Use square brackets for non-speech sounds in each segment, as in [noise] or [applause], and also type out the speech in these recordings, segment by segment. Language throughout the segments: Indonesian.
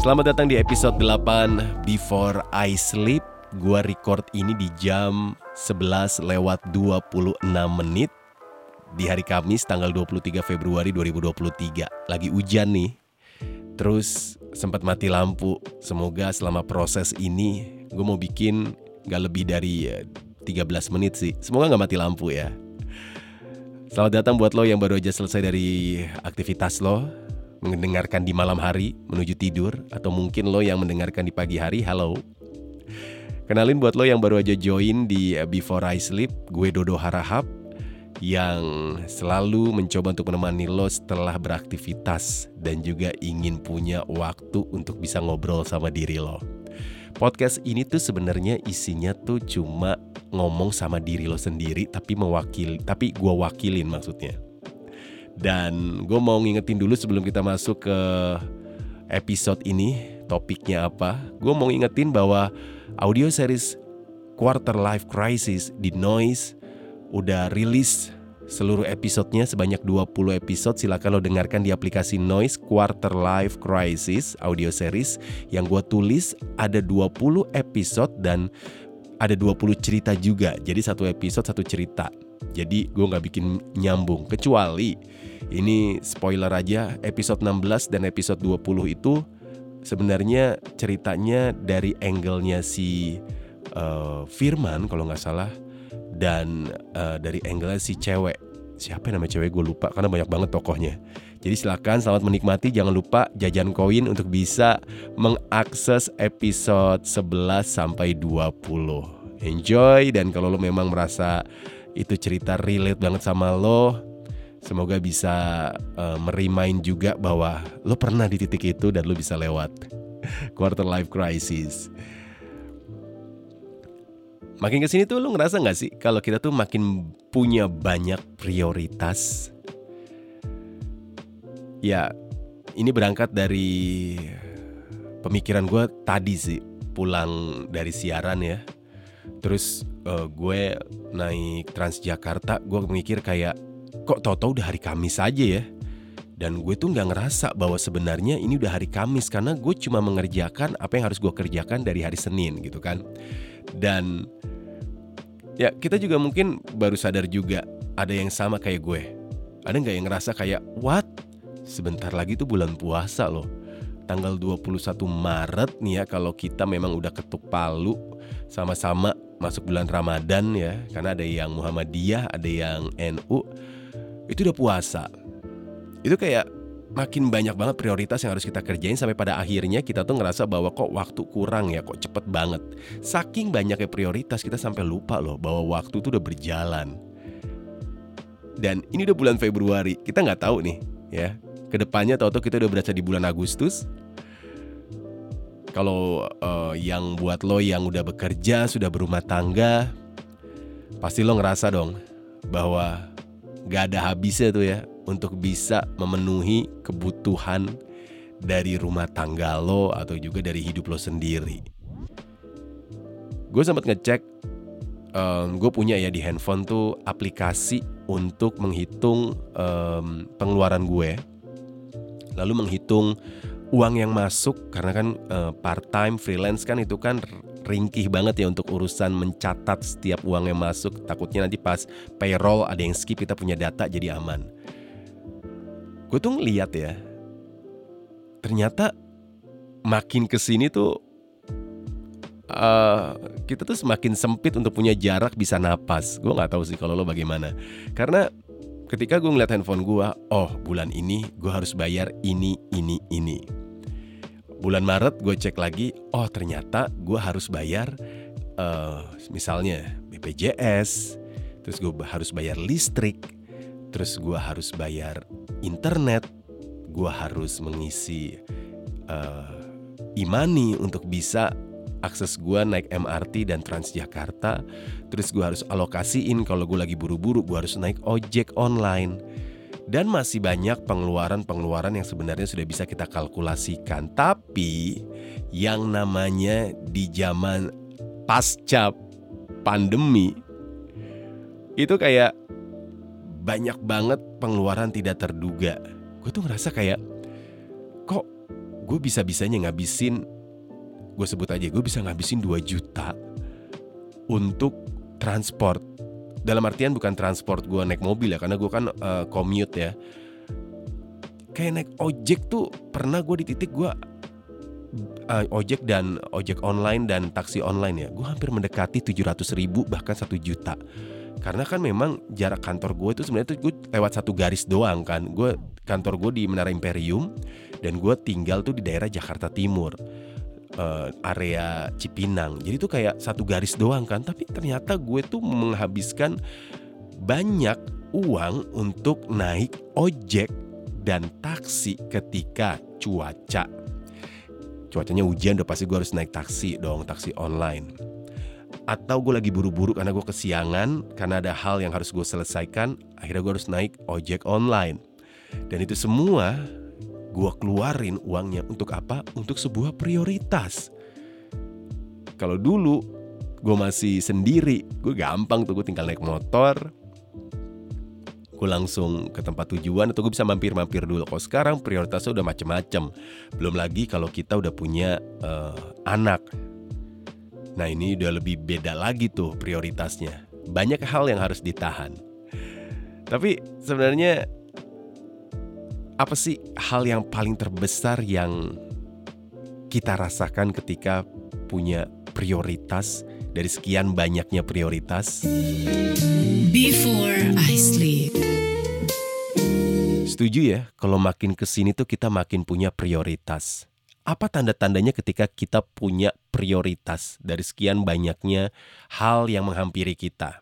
Selamat datang di episode 8 Before I Sleep. Gua record ini di jam 11 lewat 26 menit Di hari Kamis tanggal 23 Februari 2023 Lagi hujan nih. Terus sempat mati lampu. Semoga selama proses ini Gue mau bikin gak lebih dari 13 eh, menit sih. Semoga gak mati lampu ya. Selamat datang buat lo yang baru aja selesai dari aktivitas lo mendengarkan di malam hari menuju tidur atau mungkin lo yang mendengarkan di pagi hari, halo. Kenalin buat lo yang baru aja join di Before I Sleep, gue Dodo Harahap yang selalu mencoba untuk menemani lo setelah beraktivitas dan juga ingin punya waktu untuk bisa ngobrol sama diri lo. Podcast ini tuh sebenarnya isinya tuh cuma ngomong sama diri lo sendiri tapi mewakili tapi gue wakilin maksudnya. Dan gue mau ngingetin dulu sebelum kita masuk ke episode ini, topiknya apa. Gue mau ngingetin bahwa audio series Quarter Life Crisis di Noise udah rilis seluruh episodenya sebanyak 20 episode. Silakan lo dengarkan di aplikasi Noise Quarter Life Crisis audio series. Yang gue tulis ada 20 episode dan ada 20 cerita juga. Jadi satu episode satu cerita jadi gue nggak bikin nyambung kecuali ini spoiler aja, episode 16 dan episode 20 itu sebenarnya ceritanya dari angle-nya si uh, Firman kalau nggak salah dan uh, dari angle si cewek. Siapa yang namanya cewek gue lupa karena banyak banget tokohnya. Jadi silakan selamat menikmati, jangan lupa jajan koin untuk bisa mengakses episode 11 sampai 20. Enjoy dan kalau lo memang merasa itu cerita relate banget sama lo, Semoga bisa uh, merimain juga bahwa lo pernah di titik itu dan lo bisa lewat [laughs] quarter life crisis. Makin ke sini tuh lo ngerasa gak sih kalau kita tuh makin punya banyak prioritas? Ya, ini berangkat dari pemikiran gue tadi sih pulang dari siaran ya. Terus uh, gue naik Transjakarta, gue mikir kayak kok tau-tau udah hari Kamis aja ya? Dan gue tuh nggak ngerasa bahwa sebenarnya ini udah hari Kamis karena gue cuma mengerjakan apa yang harus gue kerjakan dari hari Senin gitu kan. Dan ya kita juga mungkin baru sadar juga ada yang sama kayak gue. Ada nggak yang ngerasa kayak what? Sebentar lagi tuh bulan puasa loh. Tanggal 21 Maret nih ya kalau kita memang udah ketuk palu sama-sama masuk bulan Ramadan ya karena ada yang Muhammadiyah ada yang NU itu udah puasa. Itu kayak makin banyak banget prioritas yang harus kita kerjain sampai pada akhirnya kita tuh ngerasa bahwa kok waktu kurang ya, kok cepet banget. Saking banyaknya prioritas kita sampai lupa loh bahwa waktu tuh udah berjalan. Dan ini udah bulan Februari, kita nggak tahu nih ya. Ke depannya tau-tau kita udah berasa di bulan Agustus. Kalau uh, yang buat lo yang udah bekerja, sudah berumah tangga, pasti lo ngerasa dong bahwa gak ada habisnya tuh ya untuk bisa memenuhi kebutuhan dari rumah tangga lo atau juga dari hidup lo sendiri. Gue sempat ngecek, um, gue punya ya di handphone tuh aplikasi untuk menghitung um, pengeluaran gue, lalu menghitung uang yang masuk karena kan uh, part time freelance kan itu kan ringkih banget ya untuk urusan mencatat setiap uang yang masuk. Takutnya nanti pas payroll ada yang skip kita punya data jadi aman. Gue tuh ngeliat ya, ternyata makin ke sini tuh uh, kita tuh semakin sempit untuk punya jarak bisa napas. Gue nggak tahu sih kalau lo bagaimana. Karena ketika gue ngeliat handphone gue, oh bulan ini gue harus bayar ini, ini, ini bulan Maret gue cek lagi, oh ternyata gue harus bayar uh, misalnya BPJS, terus gue harus bayar listrik, terus gue harus bayar internet, gue harus mengisi uh, imani untuk bisa akses gue naik MRT dan Transjakarta, terus gue harus alokasiin kalau gue lagi buru-buru, gue harus naik ojek online dan masih banyak pengeluaran-pengeluaran yang sebenarnya sudah bisa kita kalkulasikan. Tapi yang namanya di zaman pasca pandemi itu kayak banyak banget pengeluaran tidak terduga. Gue tuh ngerasa kayak kok gue bisa-bisanya ngabisin gue sebut aja gue bisa ngabisin 2 juta untuk transport dalam artian bukan transport gue naik mobil ya karena gue kan uh, commute ya. Kayak naik ojek tuh pernah gue di titik gue uh, ojek dan ojek online dan taksi online ya. Gue hampir mendekati 700 ribu bahkan satu juta. Karena kan memang jarak kantor gue itu sebenarnya tuh gue lewat satu garis doang kan. Gue kantor gue di Menara Imperium dan gue tinggal tuh di daerah Jakarta Timur uh, area Cipinang. Jadi tuh kayak satu garis doang kan. Tapi ternyata gue tuh menghabiskan banyak uang untuk naik ojek dan taksi ketika cuaca. Cuacanya hujan udah pasti gue harus naik taksi dong taksi online. Atau gue lagi buru-buru karena gue kesiangan karena ada hal yang harus gue selesaikan akhirnya gue harus naik ojek online. Dan itu semua gue keluarin uangnya untuk apa untuk sebuah prioritas kalau dulu gue masih sendiri gue gampang tuh gue tinggal naik motor gue langsung ke tempat tujuan atau gue bisa mampir-mampir dulu. Kalau sekarang prioritasnya udah macem-macem. Belum lagi kalau kita udah punya uh, anak. Nah ini udah lebih beda lagi tuh prioritasnya. Banyak hal yang harus ditahan. Tapi sebenarnya apa sih hal yang paling terbesar yang kita rasakan ketika punya prioritas dari sekian banyaknya prioritas? Before I sleep. Setuju ya, kalau makin ke sini tuh kita makin punya prioritas. Apa tanda-tandanya ketika kita punya prioritas dari sekian banyaknya hal yang menghampiri kita?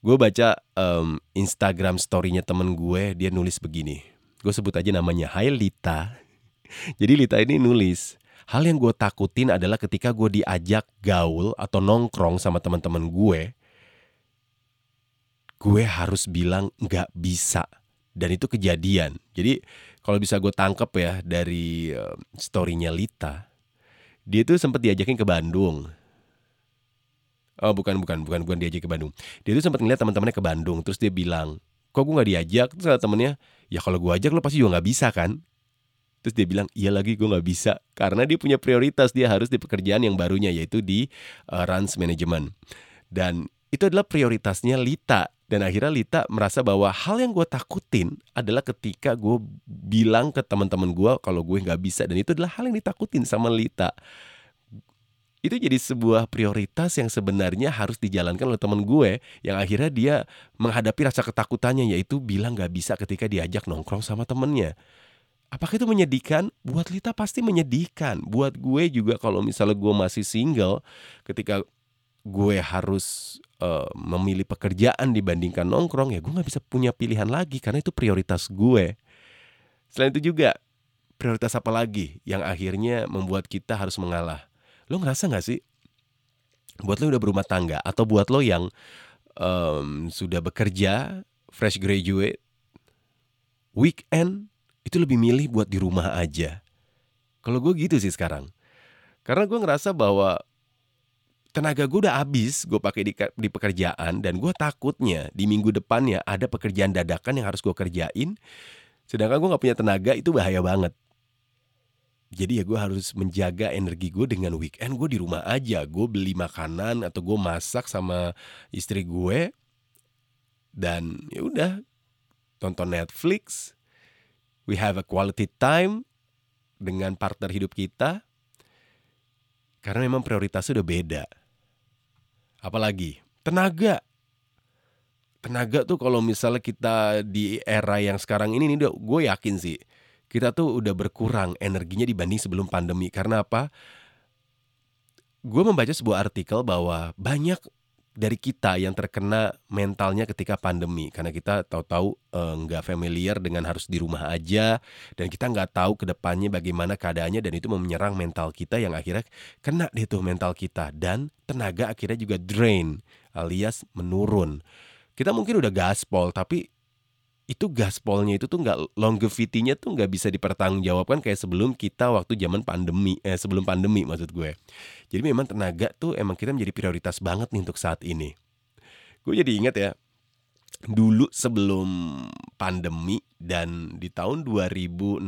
Gue baca um, Instagram story-nya temen gue, dia nulis begini. Gue sebut aja namanya, Hai Lita. [laughs] Jadi Lita ini nulis, hal yang gue takutin adalah ketika gue diajak gaul atau nongkrong sama teman-teman gue, gue harus bilang nggak bisa dan itu kejadian. Jadi kalau bisa gue tangkep ya dari uh, storynya Lita, dia tuh sempat diajakin ke Bandung. Oh bukan bukan bukan bukan diajak ke Bandung. Dia tuh sempat ngeliat teman-temannya ke Bandung, terus dia bilang, kok gue nggak diajak? Terus temennya, ya kalau gue ajak lo pasti juga nggak bisa kan? Terus dia bilang, iya lagi gue nggak bisa karena dia punya prioritas dia harus di pekerjaan yang barunya yaitu di uh, runs management. Dan itu adalah prioritasnya Lita dan akhirnya Lita merasa bahwa hal yang gue takutin adalah ketika gue bilang ke teman-teman gue kalau gue nggak bisa dan itu adalah hal yang ditakutin sama Lita. Itu jadi sebuah prioritas yang sebenarnya harus dijalankan oleh teman gue yang akhirnya dia menghadapi rasa ketakutannya yaitu bilang nggak bisa ketika diajak nongkrong sama temennya. Apakah itu menyedihkan? Buat Lita pasti menyedihkan. Buat gue juga kalau misalnya gue masih single ketika gue harus uh, memilih pekerjaan dibandingkan nongkrong ya gue nggak bisa punya pilihan lagi karena itu prioritas gue selain itu juga prioritas apa lagi yang akhirnya membuat kita harus mengalah lo ngerasa nggak sih? Buat lo udah berumah tangga atau buat lo yang um, sudah bekerja fresh graduate weekend itu lebih milih buat di rumah aja. Kalau gue gitu sih sekarang. Karena gue ngerasa bahwa tenaga gue udah habis gue pakai di, di pekerjaan dan gue takutnya di minggu depannya ada pekerjaan dadakan yang harus gue kerjain sedangkan gue nggak punya tenaga itu bahaya banget jadi ya gue harus menjaga energi gue dengan weekend gue di rumah aja. Gue beli makanan atau gue masak sama istri gue. Dan ya udah tonton Netflix. We have a quality time dengan partner hidup kita. Karena memang prioritasnya udah beda. Apalagi tenaga. Tenaga tuh kalau misalnya kita di era yang sekarang ini nih gue yakin sih kita tuh udah berkurang energinya dibanding sebelum pandemi. Karena apa? Gue membaca sebuah artikel bahwa banyak dari kita yang terkena mentalnya ketika pandemi. Karena kita tahu-tahu eh, nggak -tahu, familiar dengan harus di rumah aja. Dan kita nggak tahu ke depannya bagaimana keadaannya. Dan itu menyerang mental kita yang akhirnya kena deh tuh mental kita. Dan tenaga akhirnya juga drain alias menurun. Kita mungkin udah gaspol tapi itu gaspolnya itu tuh nggak longevity-nya tuh nggak bisa dipertanggungjawabkan kayak sebelum kita waktu zaman pandemi eh sebelum pandemi maksud gue. Jadi memang tenaga tuh emang kita menjadi prioritas banget nih untuk saat ini. Gue jadi ingat ya dulu sebelum pandemi dan di tahun 2016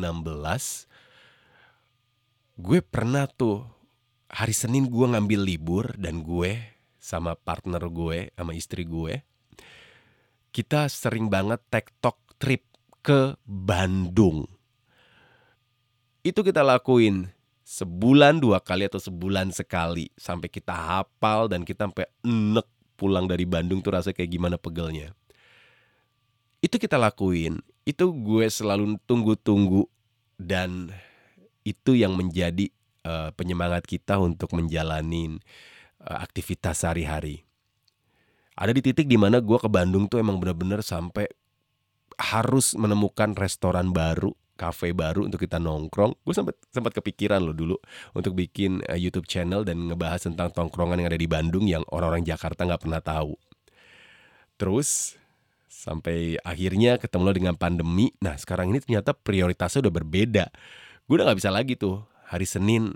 gue pernah tuh hari Senin gue ngambil libur dan gue sama partner gue sama istri gue kita sering banget tektok trip ke Bandung. Itu kita lakuin sebulan dua kali atau sebulan sekali sampai kita hafal dan kita sampai enek pulang dari Bandung tuh rasanya kayak gimana pegelnya. Itu kita lakuin, itu gue selalu tunggu-tunggu dan itu yang menjadi uh, penyemangat kita untuk menjalani uh, aktivitas sehari-hari. Ada di titik di mana gue ke Bandung tuh emang bener-bener sampai harus menemukan restoran baru, cafe baru untuk kita nongkrong. Gue sempat sempat kepikiran loh dulu untuk bikin uh, YouTube channel dan ngebahas tentang tongkrongan yang ada di Bandung yang orang-orang Jakarta nggak pernah tahu. Terus sampai akhirnya ketemu lo dengan pandemi. Nah sekarang ini ternyata prioritasnya udah berbeda. Gue udah nggak bisa lagi tuh hari Senin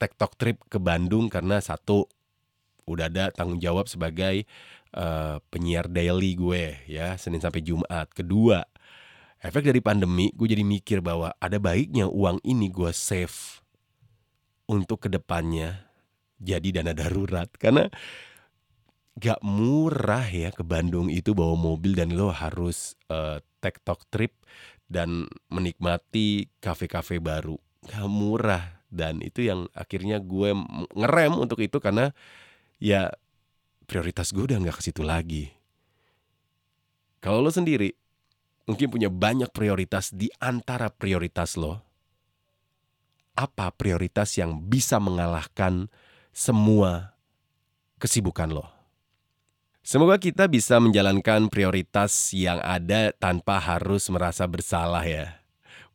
tektok trip ke Bandung karena satu udah ada tanggung jawab sebagai uh, penyiar daily gue ya Senin sampai Jumat. Kedua, efek dari pandemi gue jadi mikir bahwa ada baiknya uang ini gue save untuk ke depannya jadi dana darurat. Karena gak murah ya ke Bandung itu bawa mobil dan lo harus uh, tektok trip dan menikmati kafe-kafe baru. Gak murah. Dan itu yang akhirnya gue ngerem untuk itu karena ya prioritas gue udah nggak ke situ lagi. Kalau lo sendiri mungkin punya banyak prioritas di antara prioritas lo. Apa prioritas yang bisa mengalahkan semua kesibukan lo? Semoga kita bisa menjalankan prioritas yang ada tanpa harus merasa bersalah ya.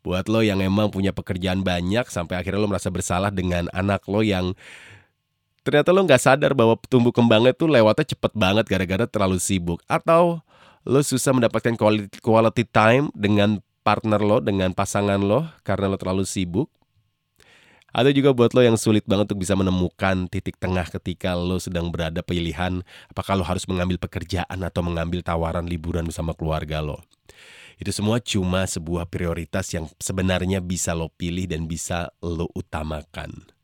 Buat lo yang emang punya pekerjaan banyak sampai akhirnya lo merasa bersalah dengan anak lo yang ternyata lo nggak sadar bahwa tumbuh kembangnya tuh lewatnya cepet banget gara-gara terlalu sibuk atau lo susah mendapatkan quality, quality time dengan partner lo dengan pasangan lo karena lo terlalu sibuk ada juga buat lo yang sulit banget untuk bisa menemukan titik tengah ketika lo sedang berada pilihan apakah lo harus mengambil pekerjaan atau mengambil tawaran liburan bersama keluarga lo. Itu semua cuma sebuah prioritas yang sebenarnya bisa lo pilih dan bisa lo utamakan.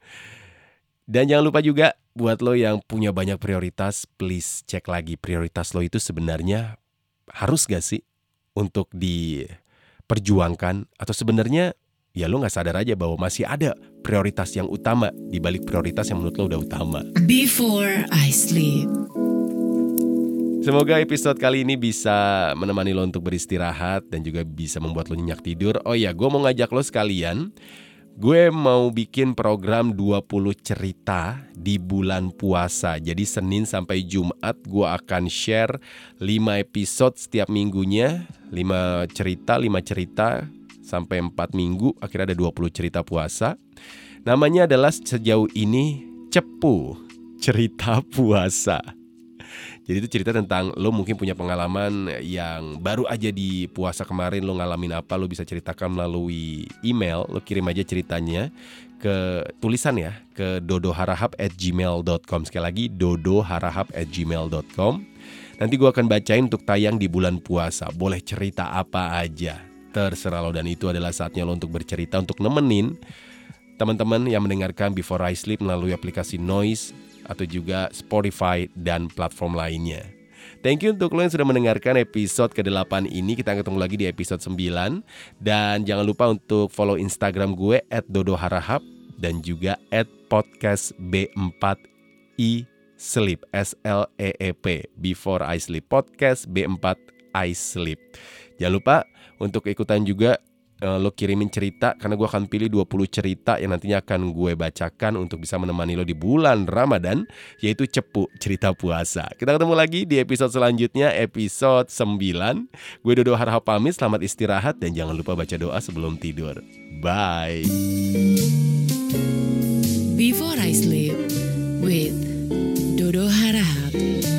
Dan jangan lupa juga buat lo yang punya banyak prioritas, please cek lagi prioritas lo itu sebenarnya harus gak sih untuk diperjuangkan atau sebenarnya ya lo gak sadar aja bahwa masih ada prioritas yang utama di balik prioritas yang menurut lo udah utama. Before I sleep. Semoga episode kali ini bisa menemani lo untuk beristirahat dan juga bisa membuat lo nyenyak tidur. Oh iya, gue mau ngajak lo sekalian Gue mau bikin program 20 cerita di bulan puasa. Jadi Senin sampai Jumat gue akan share 5 episode setiap minggunya. 5 cerita, 5 cerita sampai 4 minggu. Akhirnya ada 20 cerita puasa. Namanya adalah sejauh ini Cepu Cerita Puasa. Jadi itu cerita tentang lo mungkin punya pengalaman yang baru aja di puasa kemarin lo ngalamin apa lo bisa ceritakan melalui email. Lo kirim aja ceritanya ke tulisan ya ke dodoharahap@gmail.com sekali lagi dodoharahap@gmail.com nanti gue akan bacain untuk tayang di bulan puasa. Boleh cerita apa aja. Terserah lo. Dan itu adalah saatnya lo untuk bercerita untuk nemenin teman-teman yang mendengarkan Before I Sleep melalui aplikasi Noise atau juga Spotify dan platform lainnya. Thank you untuk lo yang sudah mendengarkan episode ke-8 ini. Kita ketemu lagi di episode 9. Dan jangan lupa untuk follow Instagram gue at Dodo Harahap dan juga at podcast B4I Sleep S L E E P Before I Sleep Podcast B4 I Sleep. Jangan lupa untuk ikutan juga uh, lo kirimin cerita karena gue akan pilih 20 cerita yang nantinya akan gue bacakan untuk bisa menemani lo di bulan Ramadan yaitu cepu cerita puasa. Kita ketemu lagi di episode selanjutnya episode 9. Gue Dodo Harha pamit, selamat istirahat dan jangan lupa baca doa sebelum tidur. Bye. Before I sleep with Dodo Harahap.